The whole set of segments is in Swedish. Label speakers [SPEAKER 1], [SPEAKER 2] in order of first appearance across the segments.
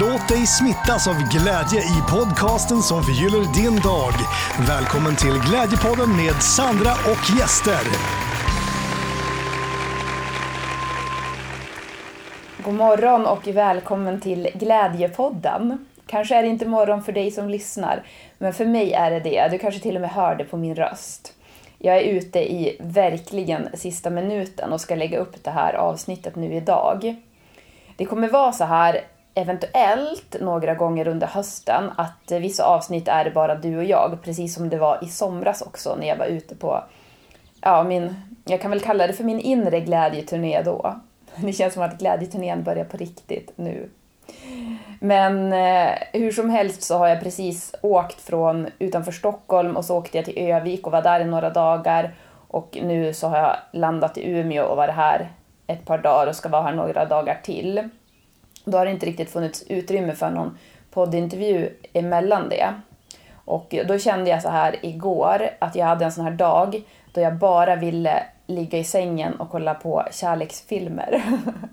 [SPEAKER 1] Låt dig smittas av glädje i podcasten som förgyller din dag. Välkommen till Glädjepodden med Sandra och gäster.
[SPEAKER 2] God morgon och välkommen till Glädjepodden. Kanske är det inte morgon för dig som lyssnar, men för mig är det det. Du kanske till och med hör det på min röst. Jag är ute i verkligen sista minuten och ska lägga upp det här avsnittet nu idag. Det kommer vara så här eventuellt några gånger under hösten att eh, vissa avsnitt är det bara du och jag, precis som det var i somras också när jag var ute på, ja, min, jag kan väl kalla det för min inre glädjeturné då. Det känns som att glädjeturnén börjar på riktigt nu. Men eh, hur som helst så har jag precis åkt från utanför Stockholm och så åkte jag till Övik och var där i några dagar. Och nu så har jag landat i Umeå och varit här ett par dagar och ska vara här några dagar till. Då har det inte riktigt funnits utrymme för någon poddintervju emellan det. Och då kände jag så här igår att jag hade en sån här dag då jag bara ville ligga i sängen och kolla på kärleksfilmer.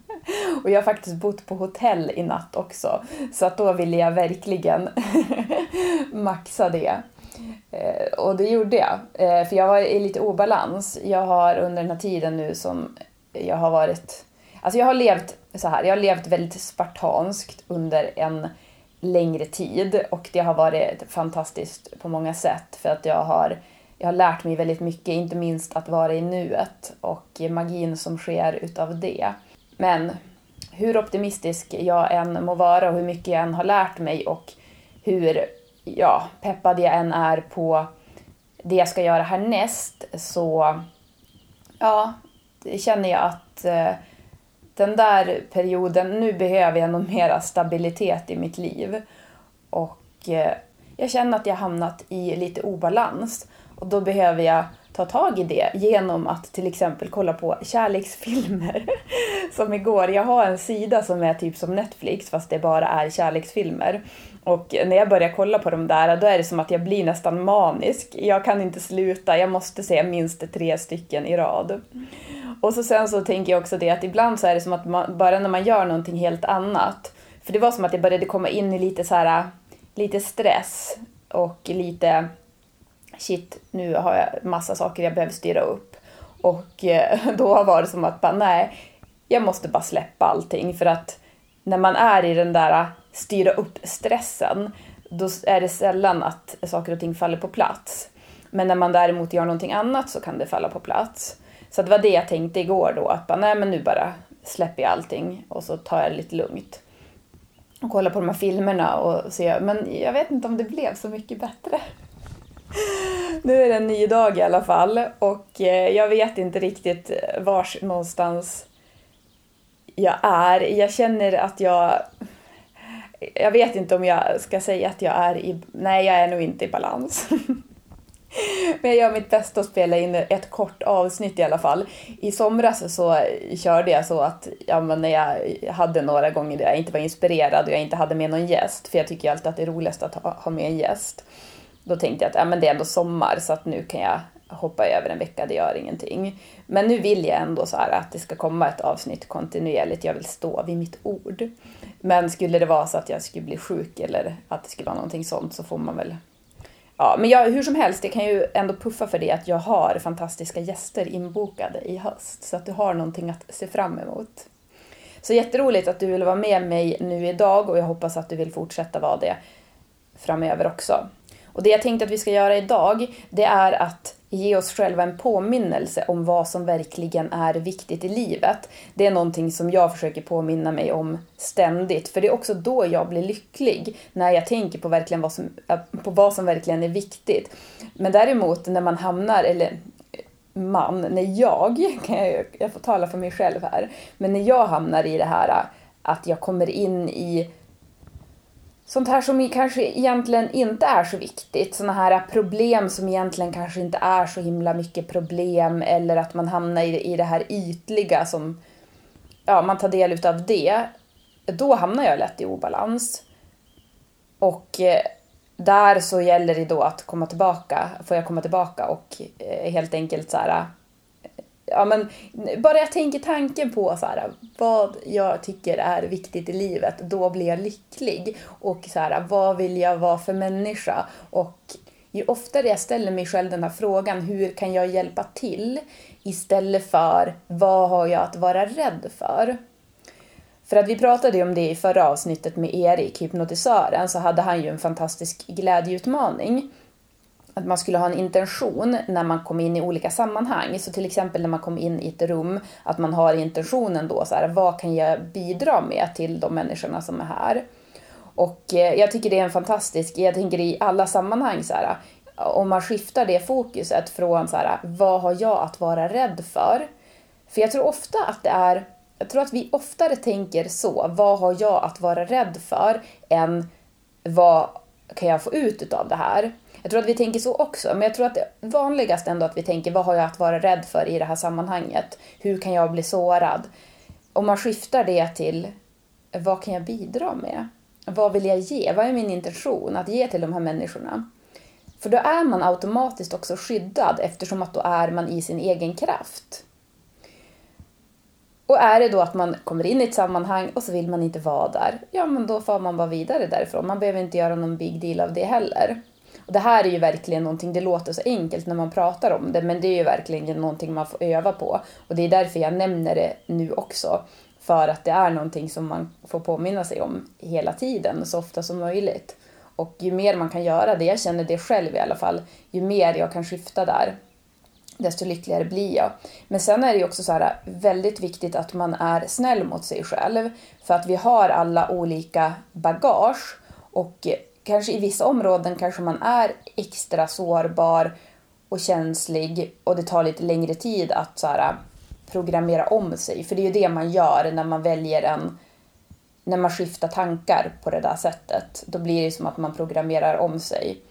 [SPEAKER 2] och jag har faktiskt bott på hotell i natt också, så att då ville jag verkligen maxa det. Eh, och det gjorde jag, eh, för jag var i lite obalans. Jag har under den här tiden nu som jag har varit... Alltså jag har levt så här, jag har levt väldigt spartanskt under en längre tid och det har varit fantastiskt på många sätt för att jag har jag har lärt mig väldigt mycket, inte minst att vara i nuet och magin som sker utav det. Men hur optimistisk jag än må vara och hur mycket jag än har lärt mig och hur ja, peppad jag än är på det jag ska göra härnäst så ja, känner jag att eh, den där perioden, nu behöver jag nog mera stabilitet i mitt liv. Och eh, jag känner att jag hamnat i lite obalans. Och då behöver jag ta tag i det genom att till exempel kolla på kärleksfilmer. som igår, jag har en sida som är typ som Netflix fast det bara är kärleksfilmer. Och när jag börjar kolla på de där, då är det som att jag blir nästan manisk. Jag kan inte sluta, jag måste se minst tre stycken i rad. Och så sen så tänker jag också det att ibland så är det som att man, bara när man gör någonting helt annat, för det var som att jag började komma in i lite så här, lite stress och lite shit, nu har jag massa saker jag behöver styra upp. Och eh, då var det som att bara, nej, jag måste bara släppa allting för att när man är i den där styra upp-stressen, då är det sällan att saker och ting faller på plats. Men när man däremot gör någonting annat så kan det falla på plats. Så det var det jag tänkte igår då, att bara, nej men nu bara släpper jag allting och så tar jag det lite lugnt. Och kollar på de här filmerna och ser, men jag vet inte om det blev så mycket bättre. Nu är det en ny dag i alla fall och eh, jag vet inte riktigt eh, vars någonstans jag är. Jag känner att jag... Jag vet inte om jag ska säga att jag är i... Nej, jag är nog inte i balans. Men jag gör mitt bästa att spela in ett kort avsnitt i alla fall. I somras så körde jag så att ja, men när jag hade några gånger där jag inte var inspirerad och jag inte hade med någon gäst, för jag tycker alltid att det är roligast att ha, ha med en gäst. Då tänkte jag att ja, men det är ändå sommar så att nu kan jag hoppa över en vecka, det gör ingenting. Men nu vill jag ändå så att det ska komma ett avsnitt kontinuerligt, jag vill stå vid mitt ord. Men skulle det vara så att jag skulle bli sjuk eller att det skulle vara någonting sånt så får man väl Ja, men jag, hur som helst, jag kan ju ändå puffa för det att jag har fantastiska gäster inbokade i höst. Så att du har någonting att se fram emot. Så jätteroligt att du vill vara med mig nu idag och jag hoppas att du vill fortsätta vara det framöver också. Och det jag tänkte att vi ska göra idag, det är att ge oss själva en påminnelse om vad som verkligen är viktigt i livet. Det är någonting som jag försöker påminna mig om ständigt, för det är också då jag blir lycklig, när jag tänker på, verkligen vad som, eh, på vad som verkligen är viktigt. Men däremot när man hamnar, eller man, när jag, jag, jag får tala för mig själv här, men när jag hamnar i det här att jag kommer in i sånt här som kanske egentligen inte är så viktigt. Såna här problem som egentligen kanske inte är så himla mycket problem eller att man hamnar i, i det här ytliga som, ja, man tar del utav det. Då hamnar jag lätt i obalans. Och eh, där så gäller det då att komma tillbaka, får jag komma tillbaka och eh, helt enkelt så här, ja, men, bara jag tänker tanken på så här, vad jag tycker är viktigt i livet, då blir jag lycklig. Och så här, vad vill jag vara för människa? Och ju oftare jag ställer mig själv den här frågan, hur kan jag hjälpa till? Istället för, vad har jag att vara rädd för? För att vi pratade ju om det i förra avsnittet med Erik, hypnotisören, så hade han ju en fantastisk glädjeutmaning. Att man skulle ha en intention när man kom in i olika sammanhang. Så till exempel när man kom in i ett rum, att man har intentionen då så här, vad kan jag bidra med till de människorna som är här? Och eh, jag tycker det är en fantastisk, jag tänker i alla sammanhang så här, om man skiftar det fokuset från så här, vad har jag att vara rädd för? För jag tror ofta att det är jag tror att vi oftare tänker så, vad har jag att vara rädd för, än vad kan jag få ut av det här? Jag tror att vi tänker så också, men jag tror att det vanligaste ändå att vi tänker, vad har jag att vara rädd för i det här sammanhanget? Hur kan jag bli sårad? Om man skiftar det till, vad kan jag bidra med? Vad vill jag ge? Vad är min intention att ge till de här människorna? För då är man automatiskt också skyddad eftersom att då är man i sin egen kraft. Och är det då att man kommer in i ett sammanhang och så vill man inte vara där, ja men då får man bara vidare därifrån. Man behöver inte göra någon big deal av det heller. Och det här är ju verkligen någonting, det låter så enkelt när man pratar om det, men det är ju verkligen någonting man får öva på. Och det är därför jag nämner det nu också. För att det är någonting som man får påminna sig om hela tiden, så ofta som möjligt. Och ju mer man kan göra det, jag känner det själv i alla fall, ju mer jag kan skifta där, desto lyckligare blir jag. Men sen är det ju också så här, väldigt viktigt att man är snäll mot sig själv. För att vi har alla olika bagage och kanske i vissa områden kanske man är extra sårbar och känslig och det tar lite längre tid att så här, programmera om sig. För det är ju det man gör när man väljer en när man skiftar tankar på det där sättet. Då blir det som att man programmerar om sig.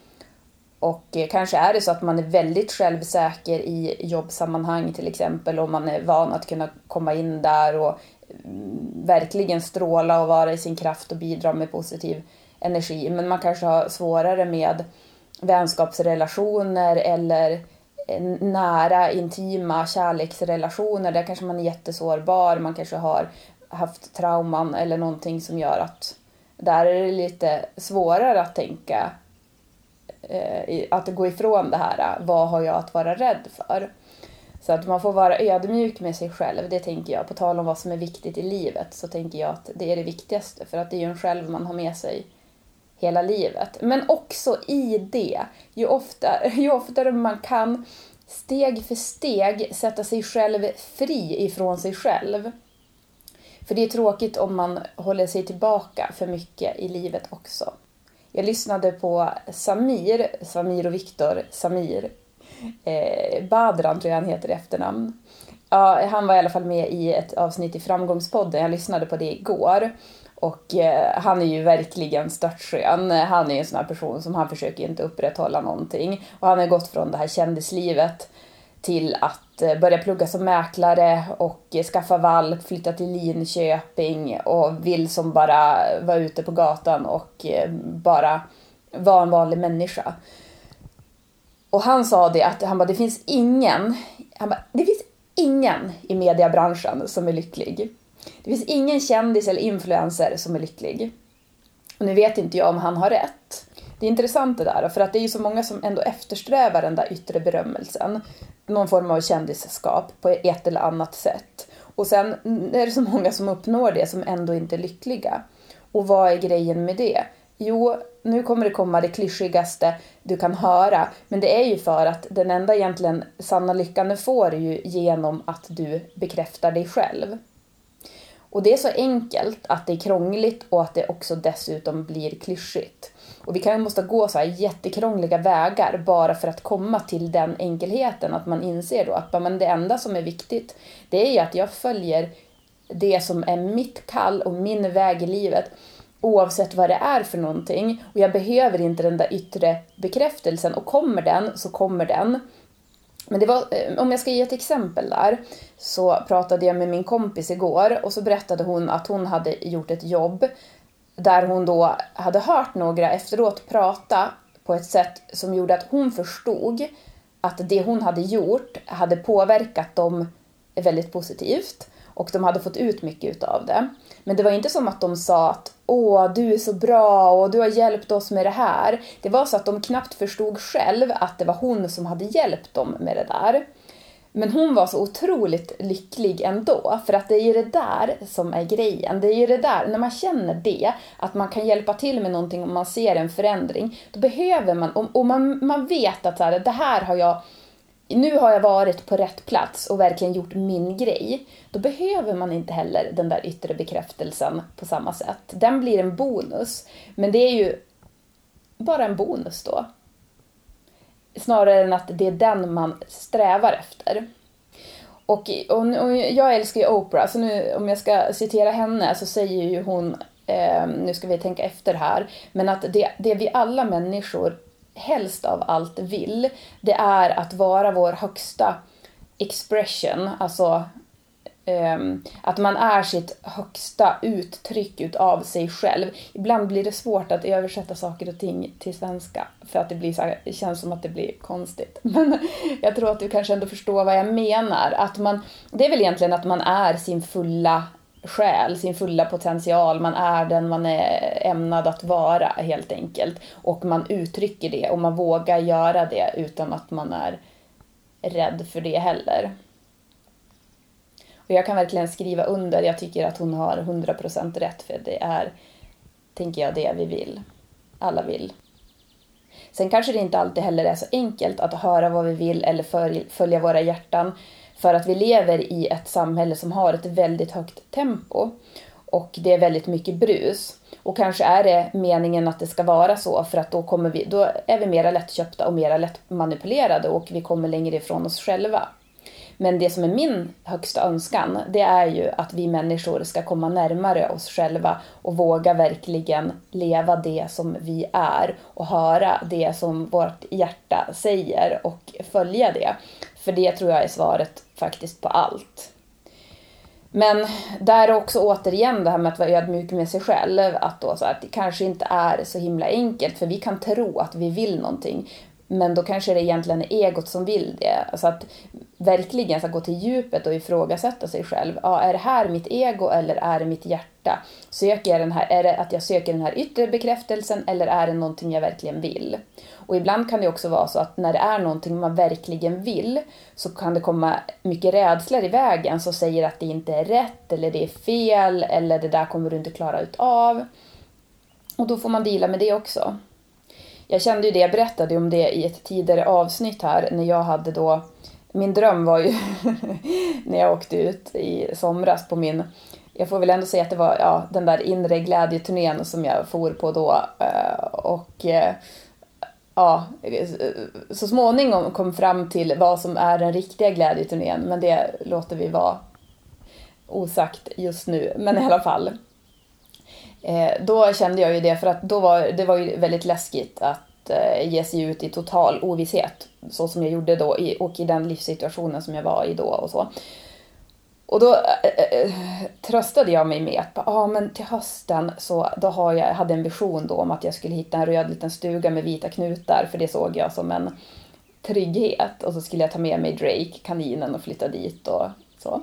[SPEAKER 2] Och eh, kanske är det så att man är väldigt självsäker i jobbsammanhang till exempel och man är van att kunna komma in där och mm, verkligen stråla och vara i sin kraft och bidra med positiv energi. Men man kanske har svårare med vänskapsrelationer eller eh, nära, intima kärleksrelationer. Där kanske man är jättesårbar, man kanske har haft trauman eller någonting som gör att där är det lite svårare att tänka eh, att gå ifrån det här, eh, vad har jag att vara rädd för? Så att man får vara ödmjuk med sig själv, det tänker jag. På tal om vad som är viktigt i livet så tänker jag att det är det viktigaste för att det är ju en själv man har med sig hela livet. Men också i det, ju, ofta, ju oftare man kan steg för steg sätta sig själv fri ifrån sig själv. För det är tråkigt om man håller sig tillbaka för mycket i livet också. Jag lyssnade på Samir, Samir och Viktor, Samir, eh, Badran tror jag han heter i efternamn. Ja, han var i alla fall med i ett avsnitt i Framgångspodden, jag lyssnade på det igår. Och eh, han är ju verkligen störtskön. Han är ju en sån här person som han försöker inte upprätthålla någonting. Och han har gått från det här kändislivet till att eh, börja plugga som mäklare och eh, skaffa valp, flytta till Linköping och vill som bara vara ute på gatan och eh, bara vara en vanlig människa. Och han sa det att han bara, det finns ingen, han bara, det finns ingen i mediebranschen som är lycklig. Det finns ingen kändis eller influencer som är lycklig. Och nu vet inte jag om han har rätt. Det är intressant det där, för att det är ju så många som ändå eftersträvar den där yttre berömmelsen. Någon form av kändisskap på ett eller annat sätt. Och sen är det så många som uppnår det som ändå inte är lyckliga. Och vad är grejen med det? Jo, nu kommer det komma det klyschigaste du kan höra, men det är ju för att den enda egentligen sanna lyckan du får är ju genom att du bekräftar dig själv. Och det är så enkelt att det är krångligt och att det också dessutom blir klyschigt. Och vi kan måste gå så här jättekrångliga vägar bara för att komma till den enkelheten, att man inser då att men det enda som är viktigt, det är ju att jag följer det som är mitt kall och min väg i livet oavsett vad det är för någonting. Och jag behöver inte den där yttre bekräftelsen och kommer den så kommer den. Men det var, eh, om jag ska ge ett exempel där, så pratade jag med min kompis igår och så berättade hon att hon hade gjort ett jobb där hon då hade hört några efteråt prata på ett sätt som gjorde att hon förstod att det hon hade gjort hade påverkat dem väldigt positivt och de hade fått ut mycket utav det. Men det var inte som att de sa att åh, du är så bra och du har hjälpt oss med det här. Det var så att de knappt förstod själv att det var hon som hade hjälpt dem med det där. Men hon var så otroligt lycklig ändå, för att det är ju det där som är grejen. Det är ju det där, när man känner det, att man kan hjälpa till med någonting och man ser en förändring, då behöver man, och, man, man vet att så här, det här har jag, nu har jag varit på rätt plats och verkligen gjort min grej. Då behöver man inte heller den där yttre bekräftelsen på samma sätt. Den blir en bonus, men det är ju bara en bonus då snarare än att det är den man strävar efter. Och, och, och jag älskar ju Oprah, så nu om jag ska citera henne så säger ju hon, eh, nu ska vi tänka efter här, men att det, det vi alla människor helst av allt vill, det är att vara vår högsta expression, alltså um, att man är sitt högsta uttryck utav sig själv. Ibland blir det svårt att översätta saker och ting till svenska för att det, blir så här, det känns som att det blir konstigt. Men jag tror att du kanske ändå förstår vad jag menar. Att man, det är väl egentligen att man är sin fulla själ, sin fulla potential. Man är den man är ämnad att vara helt enkelt. Och man uttrycker det och man vågar göra det utan att man är rädd för det heller. Och jag kan verkligen skriva under, jag tycker att hon har 100% rätt för det är, tänker jag, det vi vill. Alla vill. Sen kanske det inte alltid heller är så enkelt att höra vad vi vill eller följa våra hjärtan för att vi lever i ett samhälle som har ett väldigt högt tempo och det är väldigt mycket brus. Och kanske är det meningen att det ska vara så för att då, kommer vi, då är vi mera lättköpta och mera lättmanipulerade och vi kommer längre ifrån oss själva. Men det som är min högsta önskan, det är ju att vi människor ska komma närmare oss själva och våga verkligen leva det som vi är och höra det som vårt hjärta säger och följa det. För det tror jag är svaret faktiskt på allt. Men där också återigen det här med att vara ödmjuk med sig själv, att, då så att det kanske inte är så himla enkelt, för vi kan tro att vi vill någonting, men då kanske det egentligen är egot som vill det. Alltså att verkligen så gå till djupet och ifrågasätta sig själv. Ja, är det här mitt ego eller är det mitt hjärta? Söker jag den här, är det att jag söker den här yttre bekräftelsen eller är det någonting jag verkligen vill? Och ibland kan det också vara så att när det är någonting man verkligen vill så kan det komma mycket rädslor i vägen som säger att det inte är rätt eller det är fel eller det där kommer du inte klara ut av. Och då får man dela med det också. Jag kände ju det, jag berättade om det i ett tidigare avsnitt här när jag hade då min dröm var ju när jag åkte ut i somras på min, jag får väl ändå säga att det var ja, den där inre glädjeturnén som jag for på då. Eh, och eh, ja, så småningom kom fram till vad som är den riktiga glädjeturnén, men det låter vi vara osagt just nu. Men i alla fall. Eh, då kände jag ju det, för att då var, det var ju väldigt läskigt att eh, ge sig ut i total ovisshet. Så som jag gjorde då i, och i den livssituationen som jag var i då och så. Och då äh, äh, tröstade jag mig med att ah, men till hösten så då har jag, hade en vision då om att jag skulle hitta en röd liten stuga med vita knutar för det såg jag som en trygghet. Och så skulle jag ta med mig Drake, kaninen, och flytta dit och så.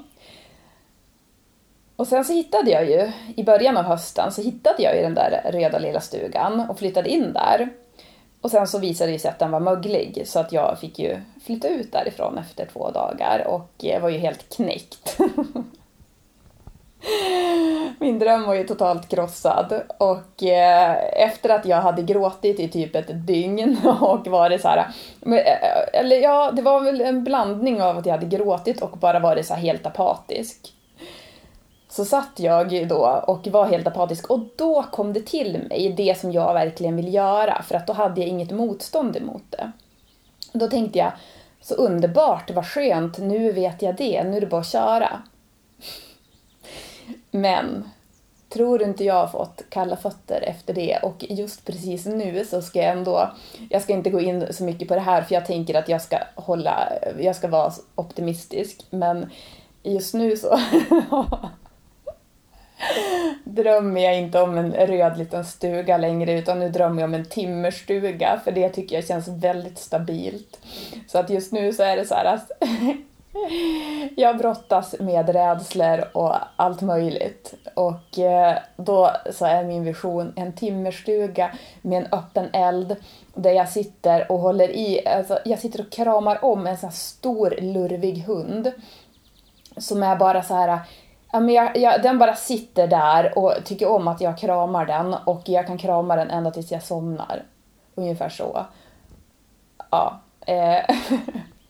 [SPEAKER 2] Och sen så hittade jag ju, i början av hösten, så hittade jag ju den där röda lilla stugan och flyttade in där. Och sen så visade det sig att den var möglig så att jag fick ju flytta ut därifrån efter två dagar och eh, var ju helt knäckt. Min dröm var ju totalt krossad och eh, efter att jag hade gråtit i typ ett dygn och varit så här, eh, eller ja, det var väl en blandning av att jag hade gråtit och bara varit så helt apatisk så satt jag då och var helt apatisk och då kom det till mig det som jag verkligen vill göra för att då hade jag inget motstånd emot det. Då tänkte jag, så underbart, vad skönt, nu vet jag det, nu är det bara att köra. Men tror inte jag har fått kalla fötter efter det och just precis nu så ska jag ändå, jag ska inte gå in så mycket på det här för jag tänker att jag ska hålla, jag ska vara optimistisk men just nu så drömmer jag inte om en röd liten stuga längre utan nu drömmer jag om en timmerstuga för det tycker jag känns väldigt stabilt. Så att just nu så är det så här att jag brottas med rädslor och allt möjligt. Och eh, då så är min vision en timmerstuga med en öppen eld där jag sitter och håller i, alltså jag sitter och kramar om en sån här stor lurvig hund som är bara så här Ja, men jag, jag, den bara sitter där och tycker om att jag kramar den och jag kan krama den ända tills jag somnar. Ungefär så. Ja. Eh.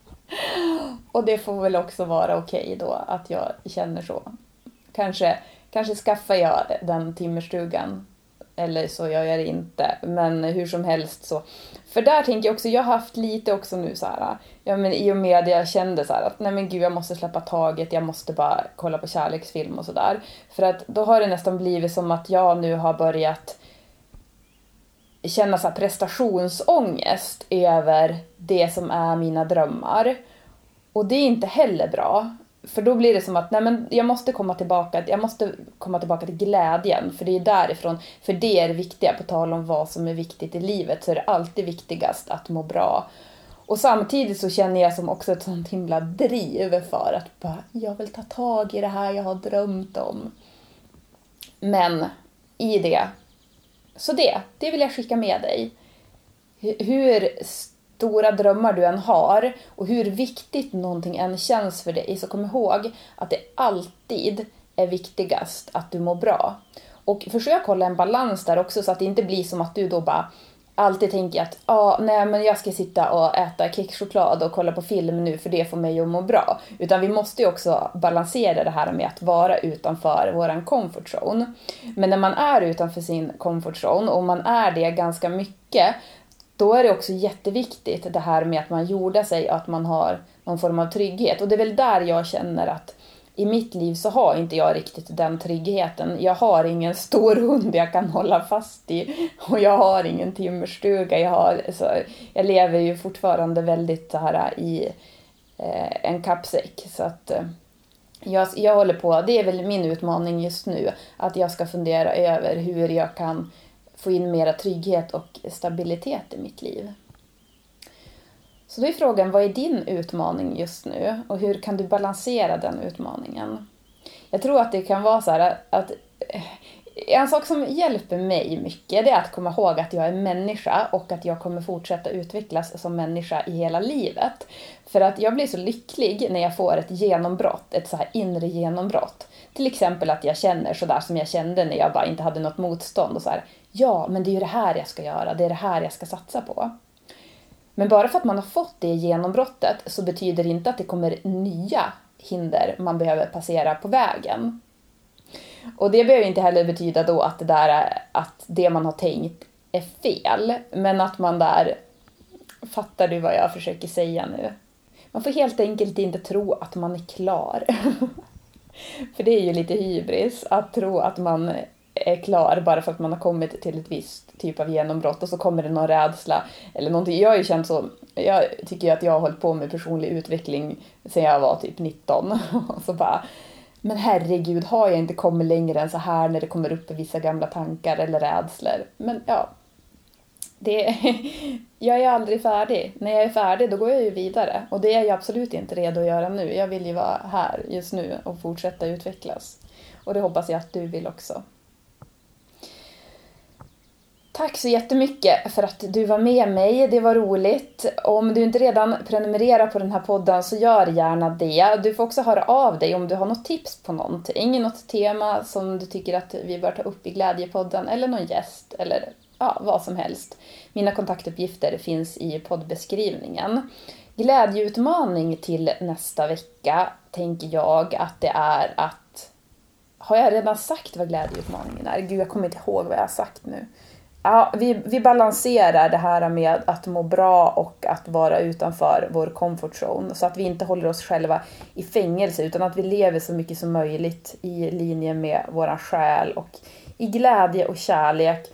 [SPEAKER 2] och det får väl också vara okej okay då att jag känner så. Kanske, kanske skaffar jag den timmerstugan eller så gör jag det inte. Men hur som helst så. För där tänker jag också, jag har haft lite också nu så här, ja men i och med att jag kände så här att nej men gud jag måste släppa taget, jag måste bara kolla på kärleksfilm och sådär. För att då har det nästan blivit som att jag nu har börjat känna så prestationsångest över det som är mina drömmar. Och det är inte heller bra. För då blir det som att nej men jag måste komma tillbaka, jag måste komma tillbaka till glädjen. För det är därifrån, för det är det viktiga. På tal om vad som är viktigt i livet så är det alltid viktigast att må bra. Och samtidigt så känner jag som också ett sånt himla driv för att bara, jag vill ta tag i det här jag har drömt om. Men i det så det, det vill jag skicka med dig. Hur stora drömmar du än har och hur viktigt någonting än känns för dig, så kom ihåg att det alltid är viktigast att du mår bra. Och försök hålla en balans där också så att det inte blir som att du då bara alltid tänker att ah, nej men jag ska sitta och äta kexchoklad och kolla på film nu för det får mig att må bra. Utan vi måste ju också balansera det här med att vara utanför våran comfort zone. Men när man är utanför sin comfort zone och man är det ganska mycket då är det också jätteviktigt det här med att man jordar sig och att man har någon form av trygghet. Och det är väl där jag känner att i mitt liv så har inte jag riktigt den tryggheten. Jag har ingen stor hund jag kan hålla fast i och jag har ingen timmerstuga. Jag, har, så, jag lever ju fortfarande väldigt så här i eh, en kappsäck. Så att eh, jag, jag håller på, det är väl min utmaning just nu, att jag ska fundera över hur jag kan få in mera trygghet och stabilitet i mitt liv. Så då är frågan, vad är din utmaning just nu och hur kan du balansera den utmaningen? Jag tror att det kan vara så här att eh, en sak som hjälper mig mycket det är att komma ihåg att jag är människa och att jag kommer fortsätta utvecklas som människa i hela livet. För att jag blir så lycklig när jag får ett genombrott, ett så här inre genombrott. Till exempel att jag känner sådär som jag kände när jag bara inte hade något motstånd och så här, ja, men det är ju det här jag ska göra, det är det här jag ska satsa på. Men bara för att man har fått det genombrottet så betyder det inte att det kommer nya hinder man behöver passera på vägen. Och det behöver inte heller betyda då att det, där, att det man har tänkt är fel, men att man där... Fattar du vad jag försöker säga nu? Man får helt enkelt inte tro att man är klar. För det är ju lite hybris att tro att man är klar bara för att man har kommit till ett visst typ av genombrott och så kommer det någon rädsla eller någonting. Jag har ju känt så, jag tycker att jag har hållit på med personlig utveckling sedan jag var typ 19 och så bara men herregud, har jag inte kommit längre än så här när det kommer upp vissa gamla tankar eller rädslor? Men ja, det, jag är aldrig färdig. När jag är färdig då går jag ju vidare och det är jag absolut inte redo att göra nu. Jag vill ju vara här just nu och fortsätta utvecklas. Och det hoppas jag att du vill också. Tack så jättemycket för att du var med mig. Det var roligt. Om du inte redan prenumererar på den här podden så gör gärna det. Du får också höra av dig om du har något tips på någonting, något tema som du tycker att vi bör ta upp i Glädjepodden eller någon gäst eller ja, vad som helst. Mina kontaktuppgifter finns i poddbeskrivningen. Glädjeutmaning till nästa vecka tänker jag att det är att... Har jag redan sagt vad glädjeutmaningen är? Gud, jag kommer inte ihåg vad jag har sagt nu. Ja, vi, vi balanserar det här med att må bra och att vara utanför vår comfort zone. Så att vi inte håller oss själva i fängelse utan att vi lever så mycket som möjligt i linje med våran själ och i glädje och kärlek.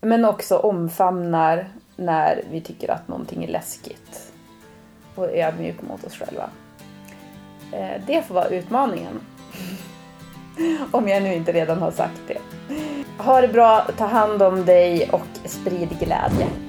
[SPEAKER 2] Men också omfamnar när vi tycker att någonting är läskigt. Och är ödmjuka mot oss själva. Eh, det får vara utmaningen. Om jag nu inte redan har sagt det. Ha det bra, ta hand om dig och sprid glädje.